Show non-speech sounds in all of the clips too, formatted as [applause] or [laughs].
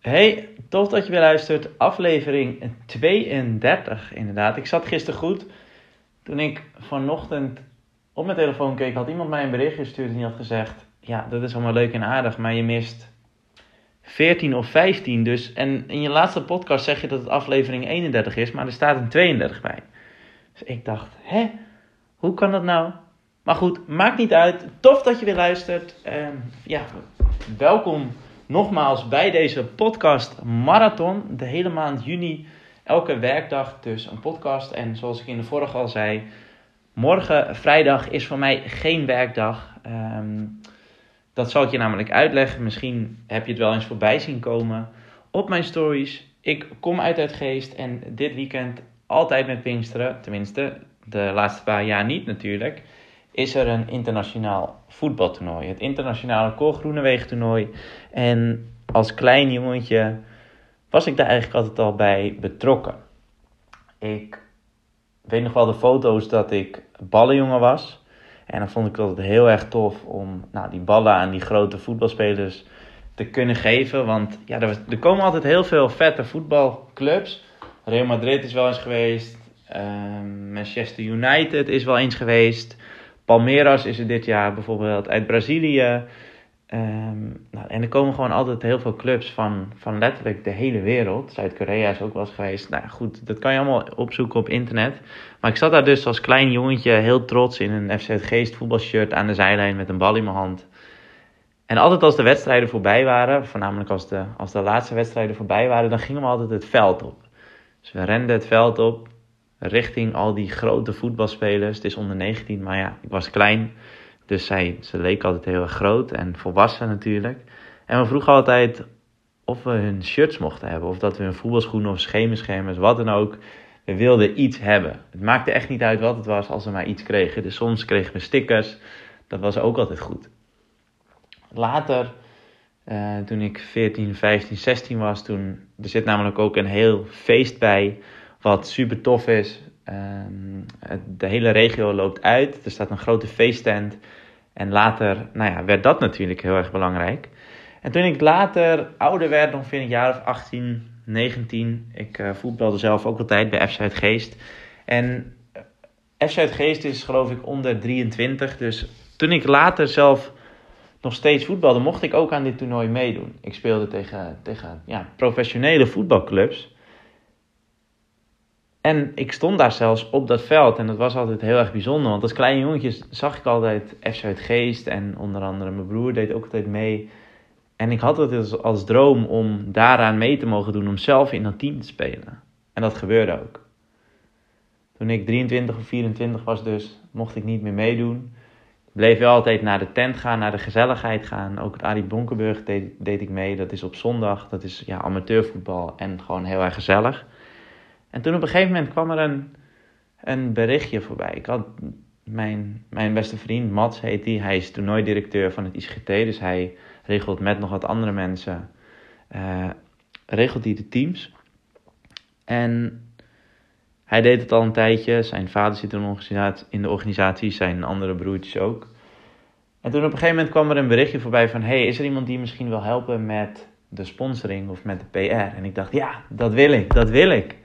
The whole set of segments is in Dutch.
Hey, tof dat je weer luistert. Aflevering 32, inderdaad. Ik zat gisteren goed. Toen ik vanochtend op mijn telefoon keek, had iemand mij een berichtje gestuurd en die had gezegd: Ja, dat is allemaal leuk en aardig, maar je mist 14 of 15. Dus, en in je laatste podcast zeg je dat het aflevering 31 is, maar er staat een 32 bij. Dus ik dacht: Hè, hoe kan dat nou? Maar goed, maakt niet uit. Tof dat je weer luistert. Ehm, ja, welkom nogmaals bij deze podcast marathon. De hele maand juni, elke werkdag dus een podcast. En zoals ik in de vorige al zei, morgen vrijdag is voor mij geen werkdag. Ehm, dat zal ik je namelijk uitleggen. Misschien heb je het wel eens voorbij zien komen op mijn stories. Ik kom uit het geest en dit weekend altijd met Pinksteren. Tenminste, de laatste paar jaar niet natuurlijk is er een internationaal voetbaltoernooi. Het internationale Cor Groenewegen toernooi. En als klein jongetje was ik daar eigenlijk altijd al bij betrokken. Ik weet nog wel de foto's dat ik ballenjongen was. En dan vond ik altijd heel erg tof om nou, die ballen aan die grote voetbalspelers te kunnen geven. Want ja, er, er komen altijd heel veel vette voetbalclubs. Real Madrid is wel eens geweest. Ehm, Manchester United is wel eens geweest. Palmeiras is er dit jaar bijvoorbeeld uit Brazilië. Um, nou, en er komen gewoon altijd heel veel clubs van, van letterlijk de hele wereld. Zuid-Korea is ook wel eens geweest. Nou goed, dat kan je allemaal opzoeken op internet. Maar ik zat daar dus als klein jongetje heel trots in een FC Geest voetbalshirt aan de zijlijn met een bal in mijn hand. En altijd als de wedstrijden voorbij waren, voornamelijk als de, als de laatste wedstrijden voorbij waren, dan gingen we altijd het veld op. Dus we renden het veld op richting al die grote voetbalspelers. Het is onder 19, maar ja, ik was klein. Dus zij, ze leek altijd heel erg groot en volwassen natuurlijk. En we vroegen altijd of we hun shirts mochten hebben. Of dat we hun voetbalschoenen of schemerschermers, wat dan ook. We wilden iets hebben. Het maakte echt niet uit wat het was als we maar iets kregen. Dus soms kregen we stickers. Dat was ook altijd goed. Later, uh, toen ik 14, 15, 16 was, toen... Er zit namelijk ook een heel feest bij wat super tof is. Um, de hele regio loopt uit. Er staat een grote feesttent. En later nou ja, werd dat natuurlijk heel erg belangrijk. En toen ik later ouder werd, ongeveer een jaar of 18, 19. Ik uh, voetbalde zelf ook altijd bij FC Geest. En FC Geest is geloof ik onder 23. Dus toen ik later zelf nog steeds voetbalde, mocht ik ook aan dit toernooi meedoen. Ik speelde tegen, tegen ja, professionele voetbalclubs. En ik stond daar zelfs op dat veld en dat was altijd heel erg bijzonder. Want als klein jongetje zag ik altijd FC uit Geest en onder andere mijn broer deed ook altijd mee. En ik had het als, als droom om daaraan mee te mogen doen, om zelf in dat team te spelen. En dat gebeurde ook. Toen ik 23 of 24 was dus, mocht ik niet meer meedoen. Ik bleef wel altijd naar de tent gaan, naar de gezelligheid gaan. Ook het Arie Bonkenburg deed, deed ik mee. Dat is op zondag, dat is ja, amateurvoetbal en gewoon heel erg gezellig. En toen op een gegeven moment kwam er een, een berichtje voorbij. Ik had mijn, mijn beste vriend, Mats heet hij. Hij is toernooidirecteur van het ICGT. Dus hij regelt met nog wat andere mensen. Uh, regelt hij de teams. En hij deed het al een tijdje. Zijn vader zit in de organisatie. Zijn andere broertjes ook. En toen op een gegeven moment kwam er een berichtje voorbij van... Hey, is er iemand die misschien wil helpen met de sponsoring of met de PR? En ik dacht, ja, dat wil ik, dat wil ik.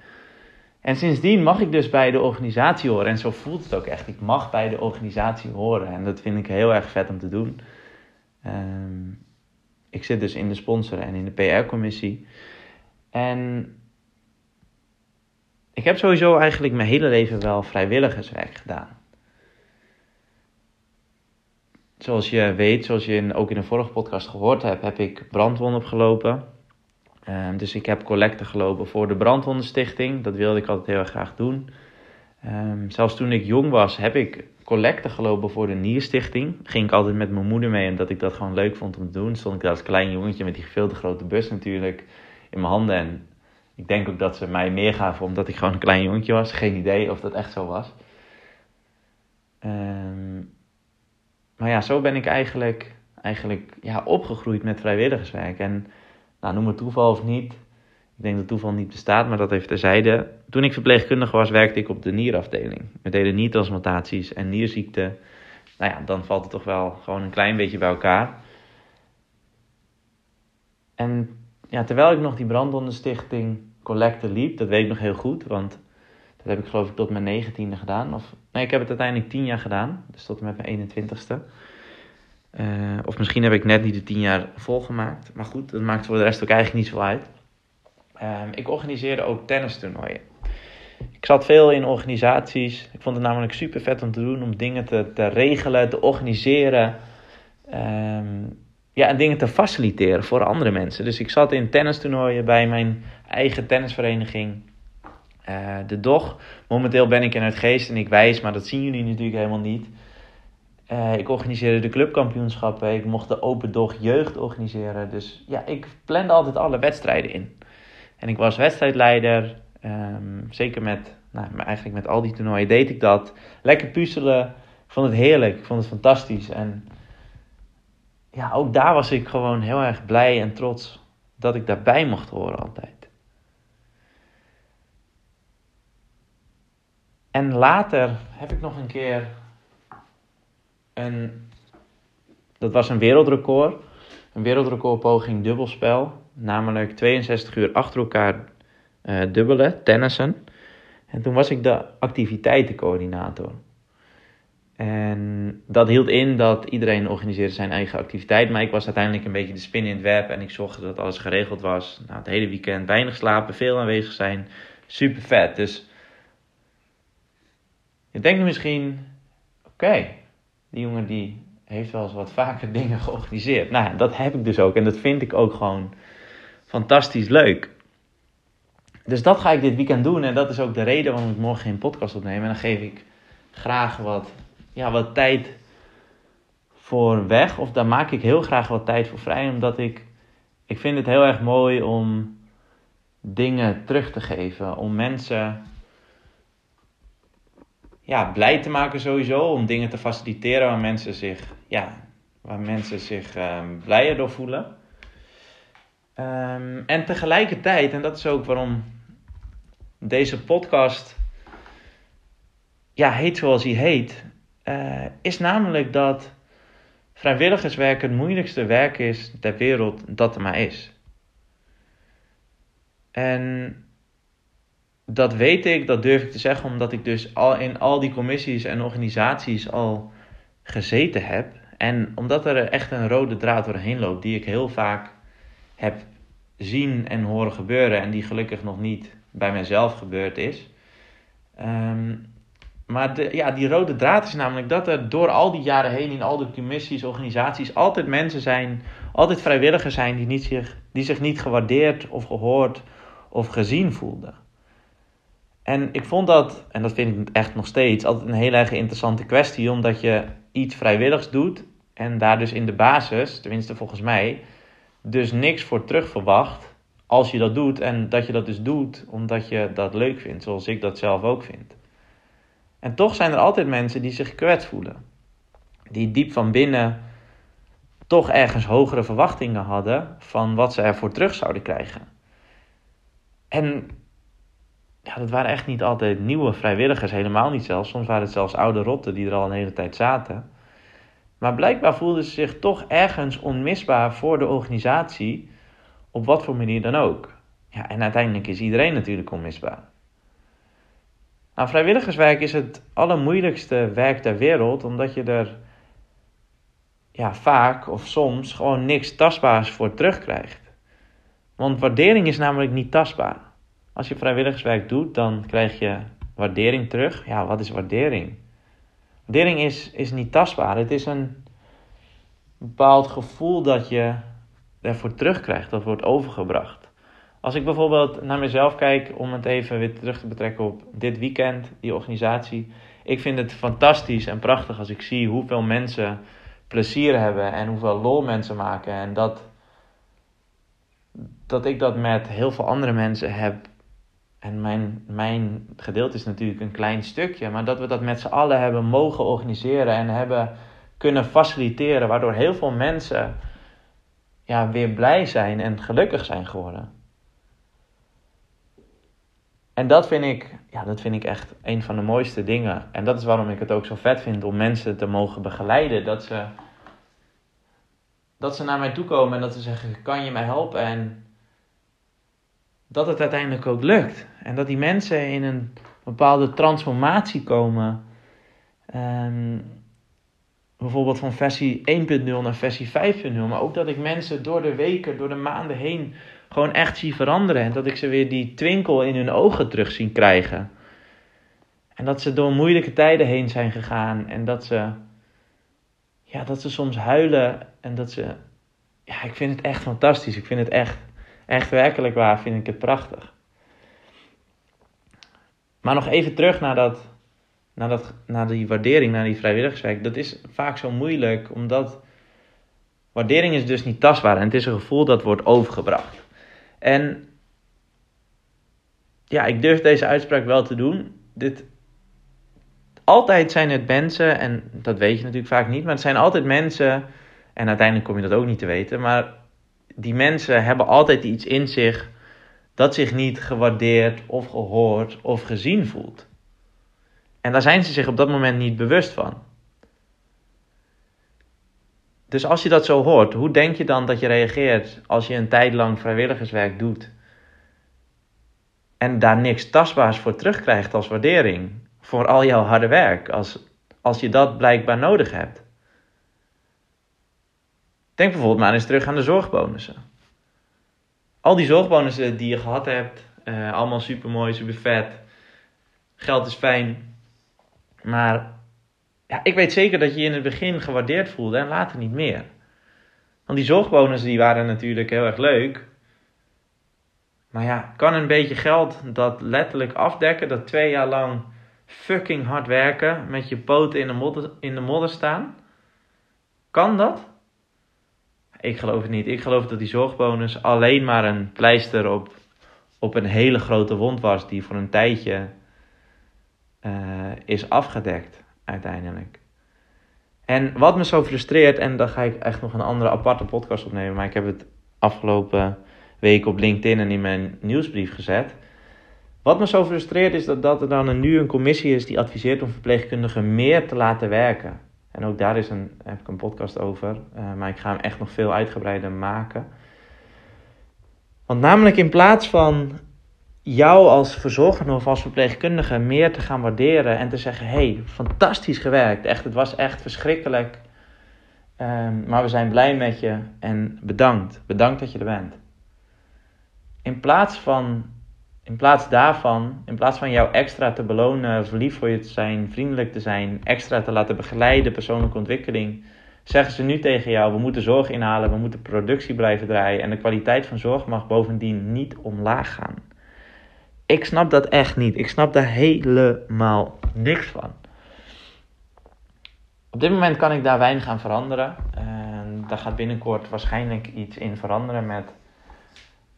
En sindsdien mag ik dus bij de organisatie horen. En zo voelt het ook echt. Ik mag bij de organisatie horen. En dat vind ik heel erg vet om te doen. Um, ik zit dus in de sponsoren en in de PR-commissie. En ik heb sowieso eigenlijk mijn hele leven wel vrijwilligerswerk gedaan. Zoals je weet, zoals je ook in de vorige podcast gehoord hebt, heb ik brandwonden opgelopen. Um, dus ik heb collecten gelopen voor de Brandwondenstichting. Dat wilde ik altijd heel erg graag doen. Um, zelfs toen ik jong was, heb ik collecten gelopen voor de Nierstichting. Ging ik altijd met mijn moeder mee, omdat ik dat gewoon leuk vond om te doen. Stond ik daar als klein jongetje met die veel te grote bus natuurlijk in mijn handen. En ik denk ook dat ze mij meer gaven omdat ik gewoon een klein jongetje was. Geen idee of dat echt zo was. Um, maar ja, zo ben ik eigenlijk, eigenlijk ja, opgegroeid met vrijwilligerswerk. En nou, noem het toeval of niet. Ik denk dat toeval niet bestaat, maar dat even terzijde. Toen ik verpleegkundige was, werkte ik op de nierafdeling. We deden niertransplantaties en nierziekten. Nou ja, dan valt het toch wel gewoon een klein beetje bij elkaar. En ja, terwijl ik nog die brandwondenstichting collecte liep, dat weet ik nog heel goed, want dat heb ik geloof ik tot mijn negentiende gedaan. Of, nee, ik heb het uiteindelijk tien jaar gedaan, dus tot en met mijn 21ste. Uh, of misschien heb ik net niet de tien jaar volgemaakt. Maar goed, dat maakt voor de rest ook eigenlijk niet zo uit. Uh, ik organiseerde ook tennistoernooien. Ik zat veel in organisaties. Ik vond het namelijk super vet om te doen, om dingen te, te regelen, te organiseren. Um, ja, en dingen te faciliteren voor andere mensen. Dus ik zat in tennistoernooien bij mijn eigen tennisvereniging. Uh, de DOG. Momenteel ben ik in het geest en ik wijs, maar dat zien jullie natuurlijk helemaal niet. Uh, ik organiseerde de clubkampioenschappen. Ik mocht de Open Dog Jeugd organiseren. Dus ja, ik plande altijd alle wedstrijden in. En ik was wedstrijdleider. Um, zeker met, nou, eigenlijk met al die toernooien deed ik dat. Lekker puzzelen. Ik vond het heerlijk. Ik vond het fantastisch. En ja, ook daar was ik gewoon heel erg blij en trots dat ik daarbij mocht horen altijd. En later heb ik nog een keer een. Dat was een wereldrecord. Een wereldrecordpoging dubbelspel. Namelijk 62 uur achter elkaar uh, dubbelen, tennissen. En toen was ik de activiteitencoördinator. En dat hield in dat iedereen organiseerde zijn eigen activiteit. Maar ik was uiteindelijk een beetje de spin in het web. En ik zorgde dat alles geregeld was. Nou, het hele weekend weinig slapen, veel aanwezig zijn. Super vet. Dus je denkt misschien: oké, die jongen die heeft wel eens wat vaker [laughs] dingen georganiseerd. Nou, dat heb ik dus ook. En dat vind ik ook gewoon fantastisch leuk. Dus dat ga ik dit weekend doen. En dat is ook de reden waarom ik morgen geen podcast opneem. En dan geef ik graag wat ja, wat tijd voor weg. Of daar maak ik heel graag wat tijd voor vrij. Omdat ik, ik vind het heel erg mooi om dingen terug te geven. Om mensen ja, blij te maken sowieso. Om dingen te faciliteren waar mensen zich, ja, waar mensen zich um, blijer door voelen. Um, en tegelijkertijd, en dat is ook waarom deze podcast ja, heet zoals hij heet uh, is namelijk dat vrijwilligerswerk het moeilijkste werk is ter wereld dat er maar is. En dat weet ik, dat durf ik te zeggen, omdat ik dus al in al die commissies en organisaties al gezeten heb. En omdat er echt een rode draad doorheen loopt, die ik heel vaak heb zien en horen gebeuren, en die gelukkig nog niet bij mezelf gebeurd is. Um, maar ja, die rode draad is namelijk dat er door al die jaren heen in al de commissies, organisaties, altijd mensen zijn, altijd vrijwilligers zijn die, niet zich, die zich niet gewaardeerd of gehoord of gezien voelden. En ik vond dat, en dat vind ik echt nog steeds, altijd een heel erg interessante kwestie, omdat je iets vrijwilligs doet en daar dus in de basis, tenminste volgens mij, dus niks voor terug verwacht als je dat doet en dat je dat dus doet omdat je dat leuk vindt, zoals ik dat zelf ook vind. En toch zijn er altijd mensen die zich kwets voelen. Die diep van binnen toch ergens hogere verwachtingen hadden van wat ze ervoor terug zouden krijgen. En ja, dat waren echt niet altijd nieuwe vrijwilligers, helemaal niet zelfs. Soms waren het zelfs oude rotten die er al een hele tijd zaten. Maar blijkbaar voelden ze zich toch ergens onmisbaar voor de organisatie, op wat voor manier dan ook. Ja, en uiteindelijk is iedereen natuurlijk onmisbaar. Nou, vrijwilligerswerk is het allermoeilijkste werk ter wereld, omdat je er ja, vaak of soms gewoon niks tastbaars voor terugkrijgt. Want waardering is namelijk niet tastbaar. Als je vrijwilligerswerk doet, dan krijg je waardering terug. Ja, wat is waardering? Waardering is, is niet tastbaar. Het is een bepaald gevoel dat je ervoor terugkrijgt, dat wordt overgebracht. Als ik bijvoorbeeld naar mezelf kijk, om het even weer terug te betrekken op dit weekend, die organisatie. Ik vind het fantastisch en prachtig als ik zie hoeveel mensen plezier hebben en hoeveel lol mensen maken. En dat, dat ik dat met heel veel andere mensen heb. En mijn, mijn gedeelte is natuurlijk een klein stukje, maar dat we dat met z'n allen hebben mogen organiseren en hebben kunnen faciliteren, waardoor heel veel mensen ja, weer blij zijn en gelukkig zijn geworden. En dat vind, ik, ja, dat vind ik echt een van de mooiste dingen. En dat is waarom ik het ook zo vet vind om mensen te mogen begeleiden. Dat ze, dat ze naar mij toe komen en dat ze zeggen: Kan je mij helpen? En dat het uiteindelijk ook lukt. En dat die mensen in een bepaalde transformatie komen. Ehm, bijvoorbeeld van versie 1.0 naar versie 5.0. Maar ook dat ik mensen door de weken, door de maanden heen gewoon echt zie veranderen. En dat ik ze weer die twinkel in hun ogen terug zien krijgen. En dat ze door moeilijke tijden heen zijn gegaan. En dat ze, ja, dat ze soms huilen. En dat ze, ja, ik vind het echt fantastisch. Ik vind het echt, echt werkelijk waar, vind ik het prachtig. Maar nog even terug naar, dat, naar, dat, naar die waardering, naar die vrijwilligerswerk. Dat is vaak zo moeilijk, omdat waardering is dus niet tastbaar. En het is een gevoel dat wordt overgebracht. En ja, ik durf deze uitspraak wel te doen. Dit, altijd zijn het mensen, en dat weet je natuurlijk vaak niet, maar het zijn altijd mensen, en uiteindelijk kom je dat ook niet te weten, maar die mensen hebben altijd iets in zich dat zich niet gewaardeerd of gehoord of gezien voelt. En daar zijn ze zich op dat moment niet bewust van. Dus als je dat zo hoort, hoe denk je dan dat je reageert als je een tijd lang vrijwilligerswerk doet en daar niks tastbaars voor terugkrijgt als waardering voor al jouw harde werk, als, als je dat blijkbaar nodig hebt? Denk bijvoorbeeld maar eens terug aan de zorgbonussen. Al die zorgbonussen die je gehad hebt, uh, allemaal super mooi, super vet. Geld is fijn. Maar ja, ik weet zeker dat je je in het begin gewaardeerd voelde en later niet meer. Want die zorgbonussen die waren natuurlijk heel erg leuk. Maar ja, kan een beetje geld dat letterlijk afdekken, dat twee jaar lang fucking hard werken, met je poten in de modder, in de modder staan? Kan dat? Ik geloof het niet. Ik geloof dat die zorgbonus alleen maar een pleister op, op een hele grote wond was, die voor een tijdje uh, is afgedekt uiteindelijk. En wat me zo frustreert, en daar ga ik echt nog een andere aparte podcast opnemen, maar ik heb het afgelopen week op LinkedIn en in mijn nieuwsbrief gezet. Wat me zo frustreert is dat, dat er dan nu een commissie is die adviseert om verpleegkundigen meer te laten werken. En ook daar is een, heb ik een podcast over, uh, maar ik ga hem echt nog veel uitgebreider maken. Want namelijk in plaats van jou als verzorger of als verpleegkundige meer te gaan waarderen en te zeggen: hey, fantastisch gewerkt, echt, het was echt verschrikkelijk. Um, maar we zijn blij met je en bedankt. Bedankt dat je er bent. In plaats van in plaats daarvan, in plaats van jou extra te belonen, verliefd voor je te zijn, vriendelijk te zijn, extra te laten begeleiden, persoonlijke ontwikkeling, zeggen ze nu tegen jou: we moeten zorg inhalen, we moeten productie blijven draaien en de kwaliteit van zorg mag bovendien niet omlaag gaan. Ik snap dat echt niet. Ik snap daar helemaal niks van. Op dit moment kan ik daar weinig aan veranderen. En daar gaat binnenkort waarschijnlijk iets in veranderen met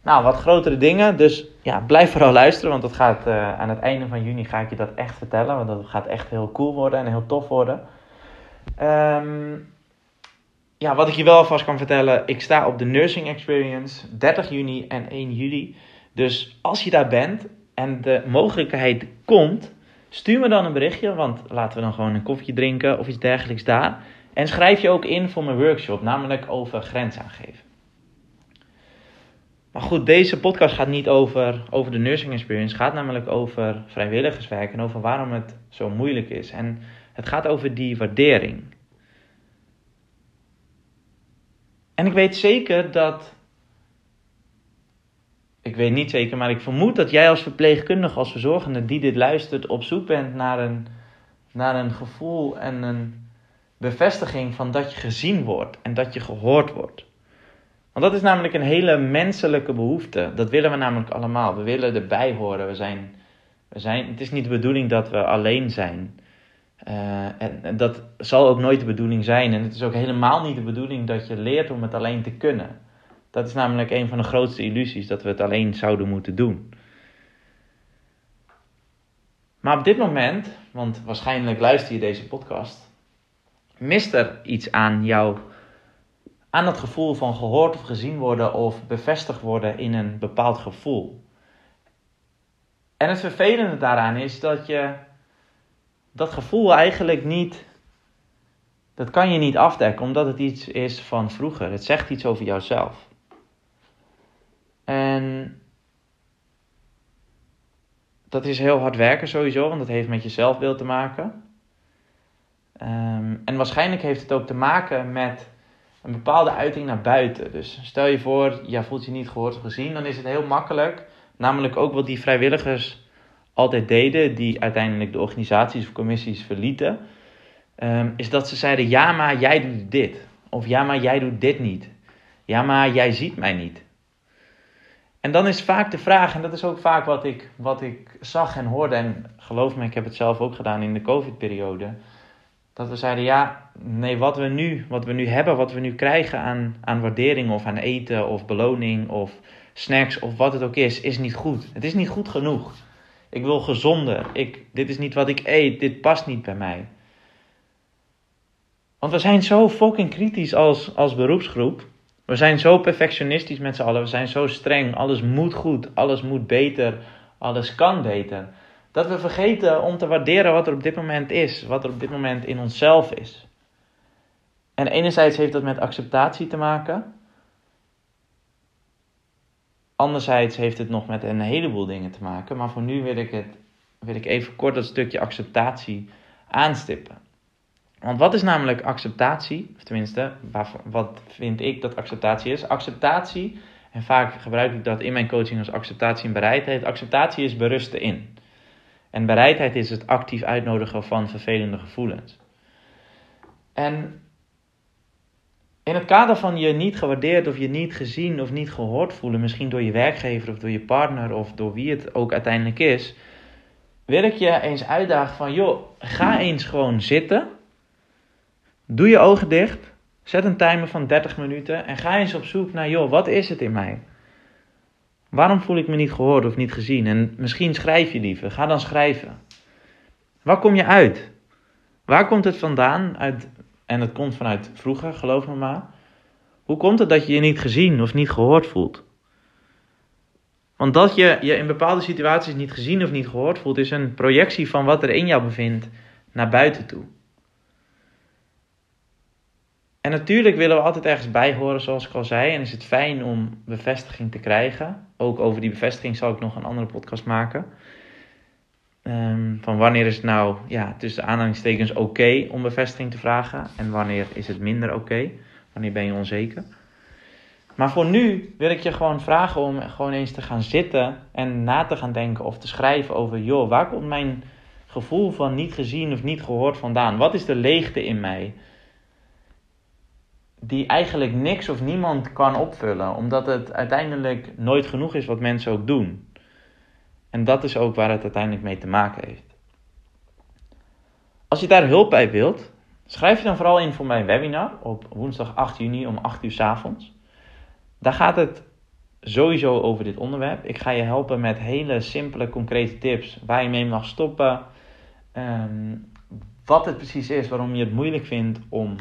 nou, wat grotere dingen. Dus ja, blijf vooral luisteren, want dat gaat, uh, aan het einde van juni ga ik je dat echt vertellen. Want dat gaat echt heel cool worden en heel tof worden. Um, ja, wat ik je wel alvast kan vertellen, ik sta op de Nursing Experience 30 juni en 1 juli. Dus als je daar bent en de mogelijkheid komt, stuur me dan een berichtje, want laten we dan gewoon een koffietje drinken of iets dergelijks daar. En schrijf je ook in voor mijn workshop, namelijk over grens aangeven. Maar goed, deze podcast gaat niet over, over de nursing experience. Het gaat namelijk over vrijwilligerswerk en over waarom het zo moeilijk is. En het gaat over die waardering. En ik weet zeker dat. Ik weet niet zeker, maar ik vermoed dat jij als verpleegkundige, als verzorgende die dit luistert, op zoek bent naar een, naar een gevoel en een bevestiging van dat je gezien wordt en dat je gehoord wordt. Want dat is namelijk een hele menselijke behoefte. Dat willen we namelijk allemaal. We willen erbij horen. We zijn, we zijn, het is niet de bedoeling dat we alleen zijn. Uh, en, en, dat zal ook nooit de bedoeling zijn. En het is ook helemaal niet de bedoeling dat je leert om het alleen te kunnen. Dat is namelijk een van de grootste illusies, dat we het alleen zouden moeten doen. Maar op dit moment, want waarschijnlijk luister je deze podcast, mist er iets aan jouw aan het gevoel van gehoord of gezien worden of bevestigd worden in een bepaald gevoel. En het vervelende daaraan is dat je dat gevoel eigenlijk niet, dat kan je niet afdekken, omdat het iets is van vroeger. Het zegt iets over jouzelf. En dat is heel hard werken sowieso, want dat heeft met je zelfbeeld te maken. Ehm, en waarschijnlijk heeft het ook te maken met een bepaalde uiting naar buiten. Dus stel je voor, je voelt je niet gehoord of gezien, dan is het heel makkelijk. Namelijk ook wat die vrijwilligers altijd deden, die uiteindelijk de organisaties of commissies verlieten. Ehm, is dat ze zeiden: Ja, maar jij doet dit. Of ja, maar jij doet dit niet. Ja, maar jij ziet mij niet. En dan is vaak de vraag, en dat is ook vaak wat ik, wat ik zag en hoorde, en geloof me, ik heb het zelf ook gedaan in de COVID-periode. Dat we zeiden, ja, nee, wat we nu, wat we nu hebben, wat we nu krijgen aan, aan waardering of aan eten of beloning of snacks of wat het ook is, is niet goed. Het is niet goed genoeg. Ik wil gezonder. Ik, dit is niet wat ik eet. Dit past niet bij mij. Want we zijn zo fucking kritisch als, als beroepsgroep. We zijn zo perfectionistisch met z'n allen. We zijn zo streng. Alles moet goed. Alles moet beter. Alles kan beter. Dat we vergeten om te waarderen wat er op dit moment is. Wat er op dit moment in onszelf is. En enerzijds heeft dat met acceptatie te maken. Anderzijds heeft het nog met een heleboel dingen te maken. Maar voor nu wil ik, het, wil ik even kort dat stukje acceptatie aanstippen. Want wat is namelijk acceptatie? Of tenminste, wat vind ik dat acceptatie is? Acceptatie, en vaak gebruik ik dat in mijn coaching als acceptatie en bereidheid. Acceptatie is berusten in. En bereidheid is het actief uitnodigen van vervelende gevoelens. En in het kader van je niet gewaardeerd of je niet gezien of niet gehoord voelen, misschien door je werkgever of door je partner of door wie het ook uiteindelijk is, wil ik je eens uitdagen van, joh, ga eens gewoon zitten Doe je ogen dicht. Zet een timer van 30 minuten en ga eens op zoek naar, joh, wat is het in mij? Waarom voel ik me niet gehoord of niet gezien? En misschien schrijf je liever. Ga dan schrijven. Waar kom je uit? Waar komt het vandaan? Uit, en het komt vanuit vroeger, geloof me maar. Hoe komt het dat je je niet gezien of niet gehoord voelt? Want dat je je in bepaalde situaties niet gezien of niet gehoord voelt, is een projectie van wat er in jou bevindt naar buiten toe. En natuurlijk willen we altijd ergens bij horen, zoals ik al zei. En is het fijn om bevestiging te krijgen. Ook over die bevestiging zal ik nog een andere podcast maken. Um, van wanneer is het nou ja, tussen aanhalingstekens oké om bevestiging te vragen. En wanneer is het minder oké. Wanneer ben je onzeker. Maar voor nu wil ik je gewoon vragen om gewoon eens te gaan zitten en na te gaan denken of te schrijven over, joh, waar komt mijn gevoel van niet gezien of niet gehoord vandaan? Wat is de leegte in mij? die eigenlijk niks of niemand kan opvullen, omdat het uiteindelijk nooit genoeg is wat mensen ook doen. En dat is ook waar het uiteindelijk mee te maken heeft. Als je daar hulp bij wilt, schrijf je dan vooral in voor mijn webinar op woensdag 8 juni om 8 uur s avonds. Daar gaat het sowieso over dit onderwerp. Ik ga je helpen met hele simpele, concrete tips waar je mee mag stoppen. Ehm, wat het precies is, waarom je het moeilijk vindt om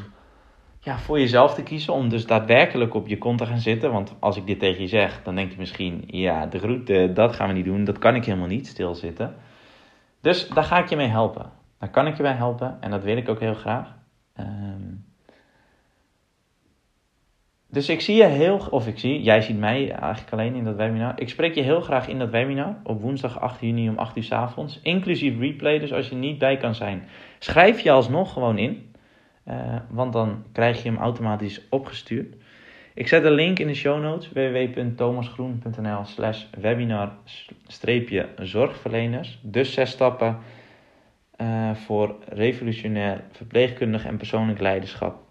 ja, voor jezelf te kiezen om dus daadwerkelijk op je kont te gaan zitten. Want als ik dit tegen je zeg, dan denk je misschien, ja, de groete, dat gaan we niet doen. Dat kan ik helemaal niet, stilzitten. Dus daar ga ik je mee helpen. Daar kan ik je bij helpen en dat wil ik ook heel graag. Ehm, dus ik zie je heel, of ik zie, jij ziet mij eigenlijk alleen in dat webinar. Ik spreek je heel graag in dat webinar op woensdag 8 juni om 8 uur s avonds. Inclusief replay, dus als je niet bij kan zijn, schrijf je alsnog gewoon in. Uh, want dan krijg je hem automatisch opgestuurd. Ik zet een link in de show notes www.thomasgroen.nl slash webinar-zorgverleners. Dus zes stappen uh, voor revolutionair verpleegkundig en persoonlijk leiderschap.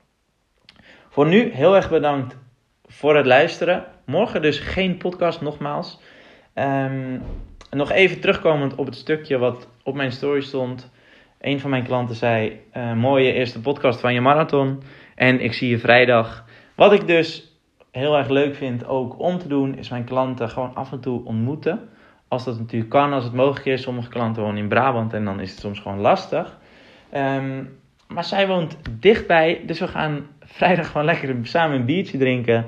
Voor nu heel erg bedankt voor het luisteren. Morgen dus geen podcast nogmaals. Um, nog even terugkomend op het stukje wat op mijn story stond een van mijn klanten zei: uh, Mooie eerste podcast van je marathon. En ik zie je vrijdag. Wat ik dus heel erg leuk vind ook om te doen, is mijn klanten gewoon af en toe ontmoeten. Als dat natuurlijk kan, als het mogelijk is. Sommige klanten wonen in Brabant en dan is het soms gewoon lastig. Um, maar zij woont dichtbij, dus we gaan vrijdag gewoon lekker samen een biertje drinken.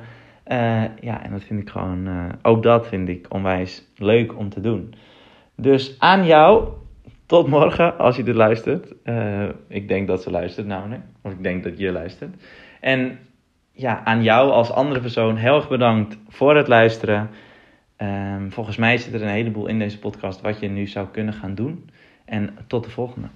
Uh, ja, en dat vind ik gewoon, uh, ook dat vind ik onwijs leuk om te doen. Dus aan jou, tot morgen, als je dit luistert. Uh, ik denk dat ze luistert namelijk. Of ik denk dat je luistert. En ja, aan jou als andere persoon heel erg bedankt voor het luisteren. Ehm, volgens mij zit er een heleboel in deze podcast wat je nu zou kunnen gaan doen. En tot de volgende.